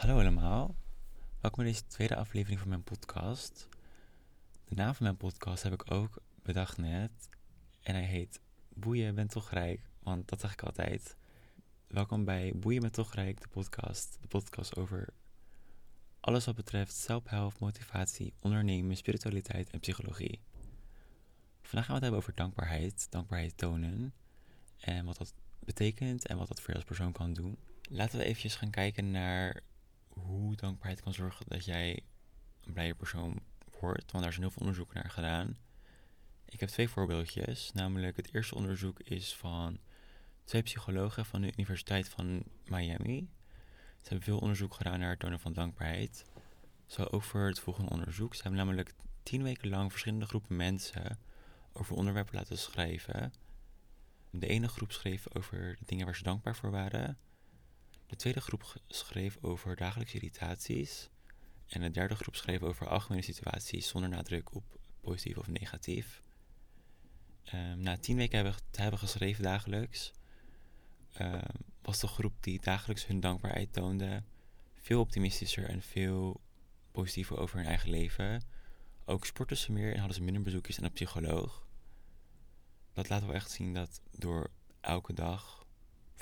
Hallo allemaal, welkom bij deze tweede aflevering van mijn podcast. De naam van mijn podcast heb ik ook bedacht net en hij heet Boeien, bent toch rijk, want dat zeg ik altijd. Welkom bij Boeien, bent toch rijk, de podcast. De podcast over alles wat betreft zelfhelp, motivatie, ondernemen, spiritualiteit en psychologie. Vandaag gaan we het hebben over dankbaarheid, dankbaarheid tonen en wat dat betekent en wat dat voor je als persoon kan doen. Laten we eventjes gaan kijken naar hoe dankbaarheid kan zorgen dat jij een blijer persoon wordt. Want daar zijn heel veel onderzoeken naar gedaan. Ik heb twee voorbeeldjes. Namelijk, het eerste onderzoek is van twee psychologen van de Universiteit van Miami. Ze hebben veel onderzoek gedaan naar het tonen van dankbaarheid. Zo over het volgende onderzoek. Ze hebben namelijk tien weken lang verschillende groepen mensen over onderwerpen laten schrijven. De ene groep schreef over de dingen waar ze dankbaar voor waren. De tweede groep schreef over dagelijkse irritaties. En de derde groep schreef over algemene situaties zonder nadruk op positief of negatief. Um, na tien weken hebben, te hebben geschreven dagelijks, um, was de groep die dagelijks hun dankbaarheid toonde veel optimistischer en veel positiever over hun eigen leven. Ook sporten ze meer en hadden ze minder bezoekjes aan een psycholoog. Dat laat wel echt zien dat door elke dag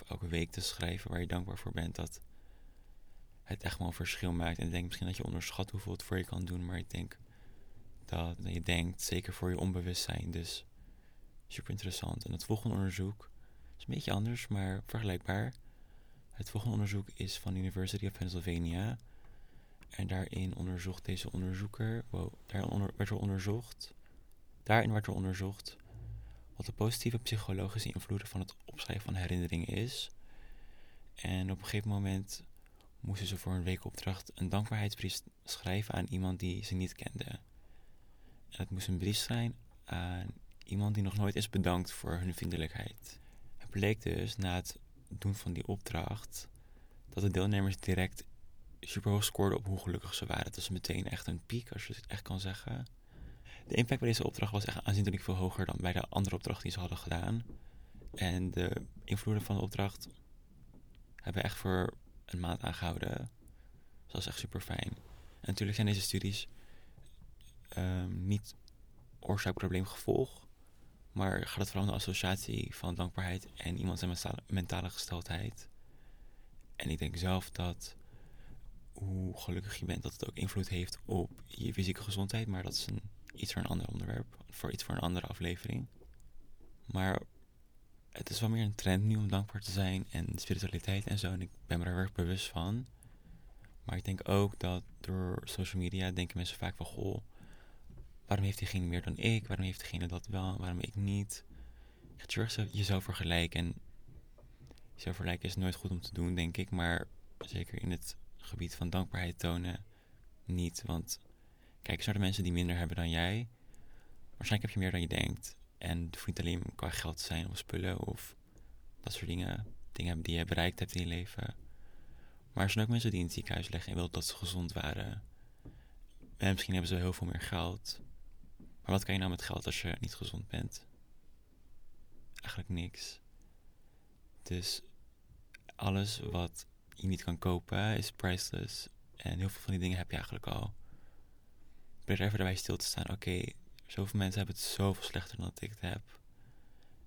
elke week te schrijven waar je dankbaar voor bent, dat het echt wel een verschil maakt. En ik denk misschien dat je onderschat hoeveel het voor je kan doen, maar ik denk dat je denkt, zeker voor je onbewustzijn. Dus super interessant. En het volgende onderzoek is een beetje anders, maar vergelijkbaar. Het volgende onderzoek is van de University of Pennsylvania. En daarin onderzocht deze onderzoeker, daarin werd er onderzocht, daarin werd er onderzocht wat de positieve psychologische invloeden van het opschrijven van herinneringen is. En op een gegeven moment moesten ze voor een weekopdracht een dankbaarheidsbrief schrijven aan iemand die ze niet kende. En het moest een brief zijn aan iemand die nog nooit is bedankt voor hun vriendelijkheid. Het bleek dus na het doen van die opdracht dat de deelnemers direct super hoog scoorden op hoe gelukkig ze waren. Het was meteen echt een piek, als je het echt kan zeggen. De impact bij deze opdracht was echt aanzienlijk veel hoger dan bij de andere opdracht die ze hadden gedaan. En de invloeden van de opdracht hebben echt voor een maand aangehouden. Dus dat is echt super fijn. Natuurlijk zijn deze studies um, niet oorzaak-probleem-gevolg. Maar gaat het vooral om de associatie van dankbaarheid en iemand zijn mentale gesteldheid. En ik denk zelf dat hoe gelukkig je bent, dat het ook invloed heeft op je fysieke gezondheid. Maar dat is een iets voor een ander onderwerp, voor iets voor een andere aflevering. Maar het is wel meer een trend nu om dankbaar te zijn en spiritualiteit en zo. En ik ben me er erg bewust van. Maar ik denk ook dat door social media denken mensen vaak van... Goh, waarom heeft diegene meer dan ik? Waarom heeft diegene dat wel? Waarom ik niet? Je gaat jezelf vergelijken. En jezelf vergelijken is nooit goed om te doen, denk ik. Maar zeker in het gebied van dankbaarheid tonen niet. Want Kijk eens naar de mensen die minder hebben dan jij. Waarschijnlijk heb je meer dan je denkt. En het hoeft niet alleen qua geld zijn of spullen of dat soort dingen. Dingen die je bereikt hebt in je leven. Maar er zijn ook mensen die in het ziekenhuis liggen en willen dat ze gezond waren. En misschien hebben ze heel veel meer geld. Maar wat kan je nou met geld als je niet gezond bent? Eigenlijk niks. Dus alles wat je niet kan kopen is priceless. En heel veel van die dingen heb je eigenlijk al probeer even erbij stil te staan. Oké, zoveel mensen hebben het zoveel slechter dan dat ik het heb.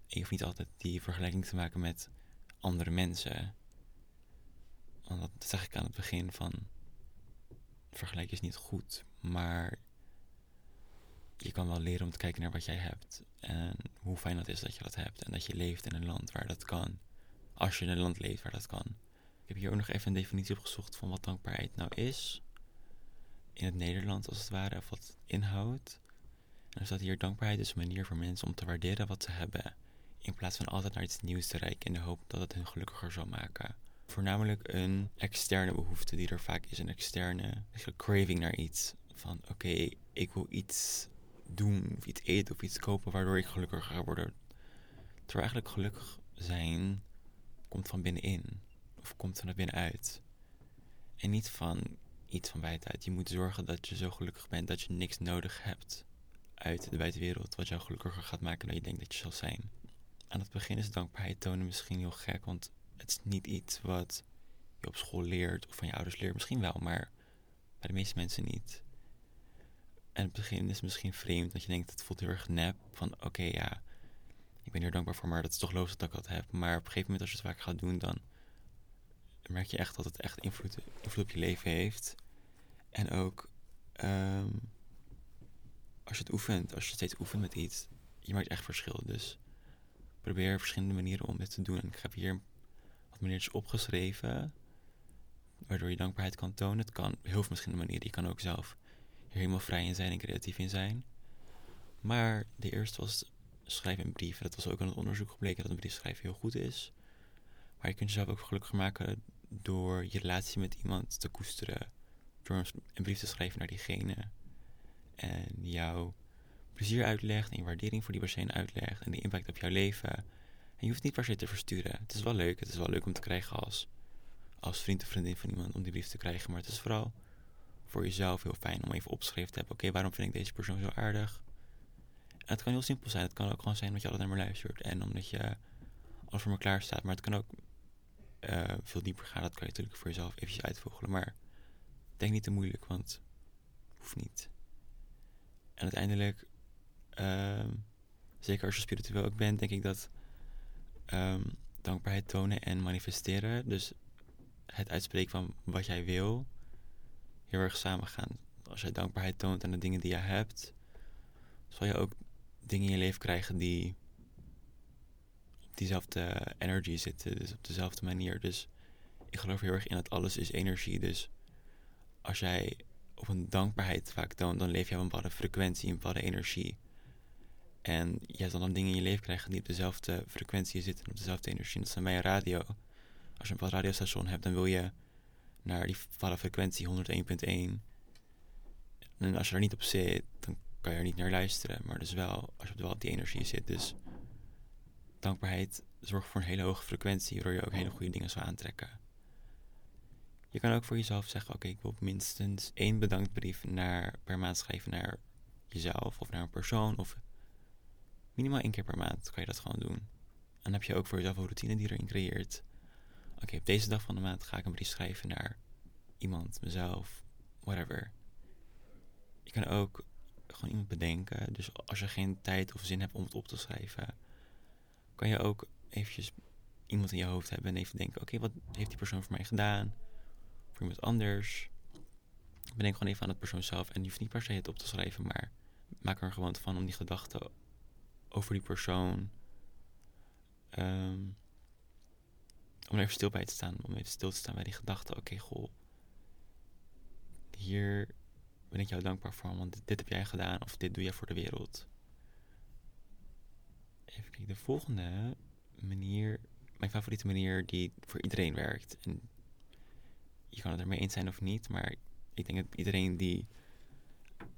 Je hoeft niet altijd die vergelijking te maken met andere mensen. Want dat zeg ik aan het begin van. Vergelijken is niet goed, maar je kan wel leren om te kijken naar wat jij hebt. En hoe fijn dat is dat je dat hebt. En dat je leeft in een land waar dat kan. Als je in een land leeft waar dat kan. Ik heb hier ook nog even een definitie opgezocht van wat dankbaarheid nou is in het Nederlands als het ware, of wat inhoudt. En staat hier dankbaarheid is een manier voor mensen om te waarderen wat ze hebben, in plaats van altijd naar iets nieuws te reiken in de hoop dat het hun gelukkiger zal maken. Voornamelijk een externe behoefte die er vaak is, een externe craving naar iets. Van oké, ik wil iets doen, of iets eten of iets kopen waardoor ik gelukkiger ga worden. Terwijl eigenlijk gelukkig zijn komt van binnenin, of komt van binnenuit. En niet van iets van buitenuit. Je moet zorgen dat je zo gelukkig bent dat je niks nodig hebt uit de buitenwereld. Wat jou gelukkiger gaat maken dan je denkt dat je zal zijn. Aan het begin is dankbaarheid tonen misschien heel gek, want het is niet iets wat je op school leert of van je ouders leert. Misschien wel, maar bij de meeste mensen niet. En het begin is misschien vreemd, dat je denkt, het voelt heel erg nep. Van oké, ja, ik ben hier dankbaar voor, maar dat is toch logisch dat ik dat heb. Maar op een gegeven moment, als je het vaak gaat doen, dan merk je echt dat het echt invloed op je leven heeft. En ook ehm, als je het oefent, als je steeds oefent met iets, je maakt echt verschil. Dus probeer verschillende manieren om dit te doen. En ik heb hier wat maniertjes opgeschreven, waardoor je dankbaarheid kan tonen. Het kan heel veel verschillende manieren. Je kan ook zelf hier helemaal vrij in zijn en creatief in zijn. Maar de eerste was schrijven een brief. Dat was ook aan het onderzoek gebleken dat een brief schrijven heel goed is. Maar je kunt jezelf ook gelukkiger maken door je relatie met iemand te koesteren. Een brief te schrijven naar diegene. En jouw plezier uitlegt en je waardering voor die persoon uitlegt. En de impact op jouw leven. En je hoeft niet per se te versturen. Het is wel leuk. Het is wel leuk om te krijgen als, als vriend of vriendin van iemand om die brief te krijgen. Maar het is vooral voor jezelf heel fijn om even opgeschreven te hebben. Oké, waarom vind ik deze persoon zo aardig? En het kan heel simpel zijn. Het kan ook gewoon zijn omdat je altijd naar me luistert. En omdat je alles voor me klaar staat. Maar het kan ook uh, veel dieper gaan. Dat kan je natuurlijk voor jezelf eventjes uitvogelen. Maar denk niet te moeilijk, want hoeft niet. En uiteindelijk, uh, zeker als je spiritueel ook bent, denk ik dat um, dankbaarheid tonen en manifesteren, dus het uitspreken van wat jij wil, heel erg samen gaan. Als jij dankbaarheid toont aan de dingen die je hebt, zal je ook dingen in je leven krijgen die op diezelfde energy zitten, dus op dezelfde manier. Dus ik geloof heel erg in dat alles is energie. Dus als jij op een dankbaarheid vaak toont, dan leef je op een bepaalde frequentie, een bepaalde energie. En jij zal dan dingen in je leven krijgen die op dezelfde frequentie zitten, op dezelfde energie. Dat is bij een radio. Als je een bepaald radiostation hebt, dan wil je naar die bepaalde frequentie 101.1. En als je er niet op zit, dan kan je er niet naar luisteren. Maar dus wel, als je wel op die energie zit. Dus dankbaarheid zorgt voor een hele hoge frequentie, waardoor je ook hele goede dingen zal aantrekken. Je kan ook voor jezelf zeggen: Oké, ik wil minstens één bedankbrief naar, per maand schrijven naar jezelf of naar een persoon. Of minimaal één keer per maand kan je dat gewoon doen. En dan heb je ook voor jezelf een routine die erin creëert. Oké, op deze dag van de maand ga ik een brief schrijven naar iemand, mezelf, whatever. Je kan ook gewoon iemand bedenken. Dus als je geen tijd of zin hebt om het op te schrijven, kan je ook eventjes iemand in je hoofd hebben en even denken: oké, wat heeft die persoon voor mij gedaan? Voor iemand anders. Bedenk gewoon even aan het persoon zelf en je hoeft niet per se het op te schrijven, maar maak er gewoon van om die gedachten over die persoon. Um, om er even stil bij te staan, om even stil te staan bij die gedachten. Oké, goh, hier ben ik jou dankbaar voor, want dit heb jij gedaan of dit doe jij voor de wereld. Even kijken, de volgende manier, mijn favoriete manier die voor iedereen werkt. En je kan het ermee eens zijn of niet, maar ik denk dat iedereen die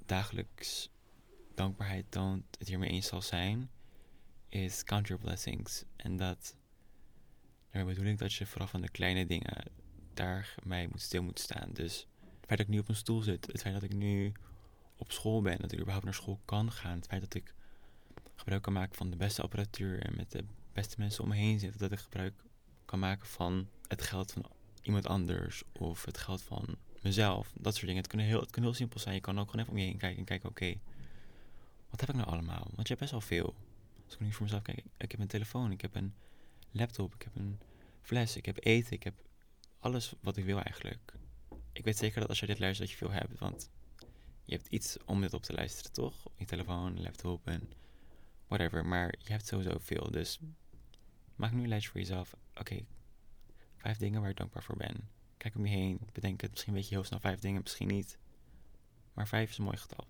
dagelijks dankbaarheid toont, het hiermee eens zal zijn, is count your blessings. En dat, daarmee bedoel ik dat je vooral van de kleine dingen daarmee moet stil moet staan. Dus het feit dat ik nu op een stoel zit, het feit dat ik nu op school ben, dat ik überhaupt naar school kan gaan, het feit dat ik gebruik kan maken van de beste apparatuur en met de beste mensen om me heen zitten, dat ik gebruik kan maken van het geld van iemand anders of het geld van mezelf, dat soort dingen. Het kan heel, het kan heel simpel zijn. Je kan ook gewoon even om je heen kijken en kijken, oké, wat heb ik nou allemaal? Want je hebt best wel veel. Als ik nu voor mezelf kijk, ik heb een telefoon, ik heb een laptop, ik heb een fles, ik heb eten, ik heb alles wat ik wil eigenlijk ik weet zeker dat als je dit luistert dat je veel hebt, want je hebt iets om dit op te luisteren, toch? Je telefoon, laptop en whatever. Maar je hebt sowieso veel, dus maak nu een lijstje voor jezelf. Oké, vijf dingen waar ik dankbaar voor ben. Kijk om je heen, bedenk het. Misschien weet je heel snel vijf dingen, misschien niet. Maar vijf is een mooi getal.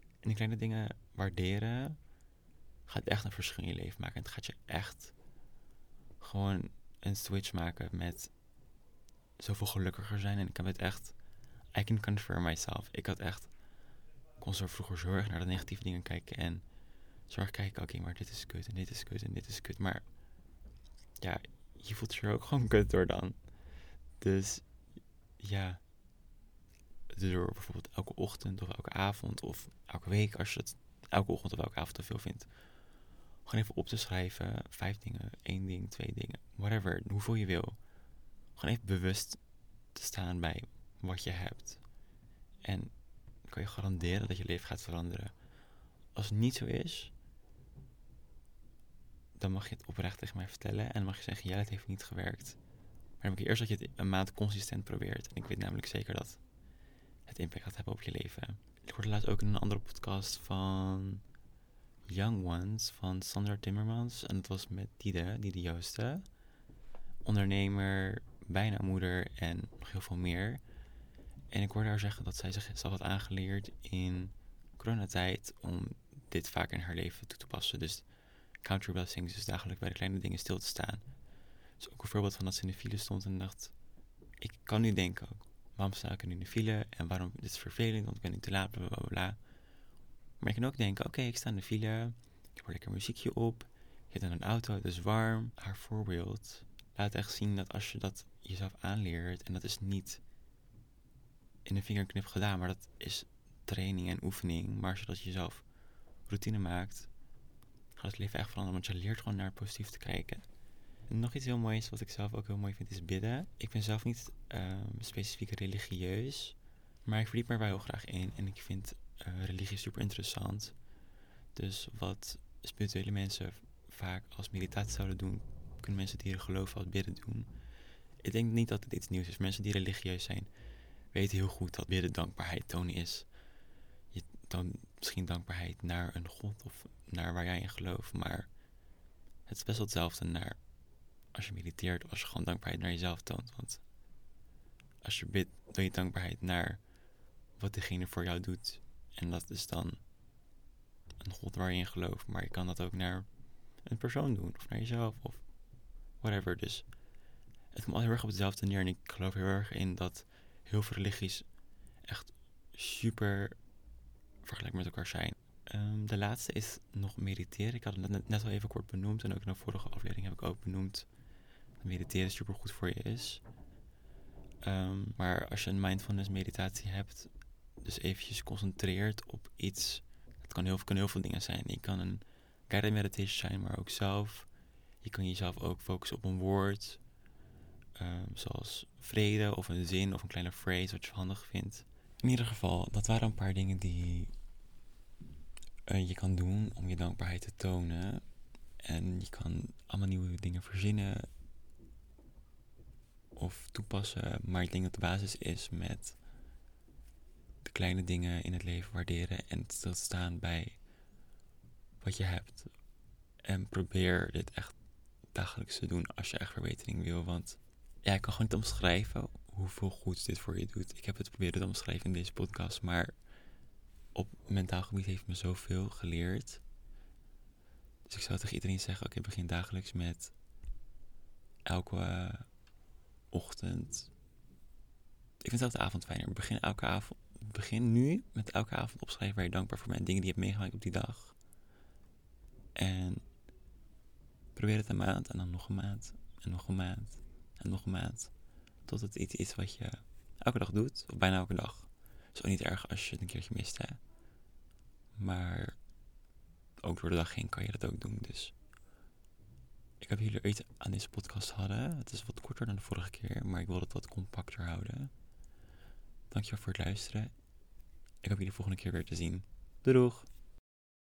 En die kleine dingen waarderen gaat echt een verschil in je leven maken. En het gaat je echt gewoon een switch maken met zoveel gelukkiger zijn. En ik heb het echt. I can confirm myself. Ik had echt. Kon zo vroeger zorg naar de negatieve dingen kijken. En zorg kijken, oké, maar dit is kut en dit is kut en dit is kut. Maar ja, je voelt je er ook gewoon kut door dan. Dus ja. Door bijvoorbeeld elke ochtend of elke avond of elke week, als je het elke ochtend of elke avond te veel vindt. Gewoon even op te schrijven. Vijf dingen, één ding, twee dingen, whatever. Hoeveel je wil gewoon even bewust te staan bij wat je hebt. En kan je garanderen dat je leven gaat veranderen. Als het niet zo is, dan mag je het oprecht tegen mij vertellen. En dan mag je zeggen, ja, het heeft niet gewerkt. Maar dan moet je eerst dat je het een maand consistent probeert. En ik weet namelijk zeker dat het impact gaat hebben op je leven. Ik hoorde laatst ook in een andere podcast van Young Ones van Sandra Timmermans. En dat was met Diede, Diede Joosten. Ondernemer, bijna moeder en nog heel veel meer. En ik hoorde haar zeggen dat zij zichzelf had aangeleerd in coronatijd om dit vaak in haar leven toe te passen. Dus count your blessings, dus dagelijks bij de kleine dingen stil te staan. Dus ook een voorbeeld van dat ze in de file stond en dacht, ik kan nu denken ook, waarom sta ik nu in de file en waarom, dit is vervelend, want ik ben nu te laat, bla bla bla. Maar je kan ook denken, oké, ik sta in de file, ik heb lekker muziekje op, je zit in een auto, het is warm. Haar voorbeeld laat echt zien dat als je dat jezelf aanleert, en dat is niet in een vingerknip gedaan, maar dat is training en oefening. Maar als je dat jezelf routine maakt, gaat het leven echt veranderen, want je leert gewoon naar positief te kijken. En nog iets heel moois, wat ik zelf ook heel mooi vind, is bidden. Ik ben zelf niet um, specifiek religieus, maar ik verdiep me er wel heel graag in. En ik vind uh, religie super interessant. Dus wat spirituele mensen vaak als meditatie zouden doen, kunnen mensen die er geloven als bidden doen. Ik denk niet dat het iets nieuws is. Mensen die religieus zijn, weten heel goed dat bidden dankbaarheid tonen is. Je toont misschien dankbaarheid naar een God of naar waar jij in gelooft, maar het is best wel hetzelfde naar als je mediteert als je gewoon dankbaarheid naar jezelf toont. Want als je bidt, doe je dankbaarheid naar wat degene voor jou doet. En dat is dan een God waar je in gelooft. Maar je kan dat ook naar een persoon doen. Of naar jezelf. Of whatever. Dus het komt al heel erg op hetzelfde neer. En ik geloof heel erg in dat heel veel religies echt super vergelijk met elkaar zijn. Um, de laatste is nog mediteren. Ik had het net, al even kort benoemd. En ook in de vorige aflevering heb ik ook benoemd dat mediteren super goed voor je is. Um, maar als je een mindfulness meditatie hebt, dus eventjes concentreert op iets. Het kan heel, kunnen heel veel dingen zijn. Je kan een guided meditation zijn, maar ook zelf. Je kan jezelf ook focussen op een woord. Um, zoals vrede of een zin of een kleine phrase wat je handig vindt. In ieder geval, dat waren een paar dingen die uh, je kan doen om je dankbaarheid te tonen. En je kan allemaal nieuwe dingen verzinnen of toepassen. Maar ik denk dat de basis is met de kleine dingen in het leven waarderen en stilstaan bij wat je hebt. En probeer dit echt dagelijks te doen als je echt verbetering wil. Want ja, ik kan gewoon niet omschrijven hoeveel goed dit voor je doet. Ik heb het proberen te omschrijven in deze podcast, maar op mentaal gebied heeft me zoveel geleerd. Dus ik zou tegen iedereen zeggen: oké, begin dagelijks met elke ochtend. Ik vind elke avond fijner. Begin elke avond. Begin nu met elke avond opschrijven waar je dankbaar voor bent. Dingen die je hebt meegemaakt op die dag. En probeer het een maand en dan nog een maand. En nog een maand. En nog een maand. Tot het iets is wat je elke dag doet. Of bijna elke dag. Is ook niet erg als je het een keertje mist, hè. Maar ook door de dag heen kan je dat ook doen. Dus ik heb jullie iets aan deze podcast hadden. Het is wat korter dan de vorige keer, maar ik wil het wat compacter houden. Dankjewel voor het luisteren. Ik hoop jullie volgende keer weer te zien. Doei doeg!